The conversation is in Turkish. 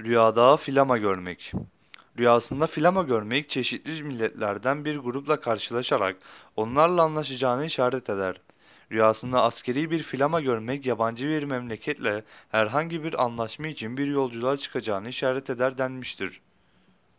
Rüyada filama görmek. Rüyasında filama görmek çeşitli milletlerden bir grupla karşılaşarak onlarla anlaşacağını işaret eder. Rüyasında askeri bir filama görmek yabancı bir memleketle herhangi bir anlaşma için bir yolculuğa çıkacağını işaret eder denmiştir.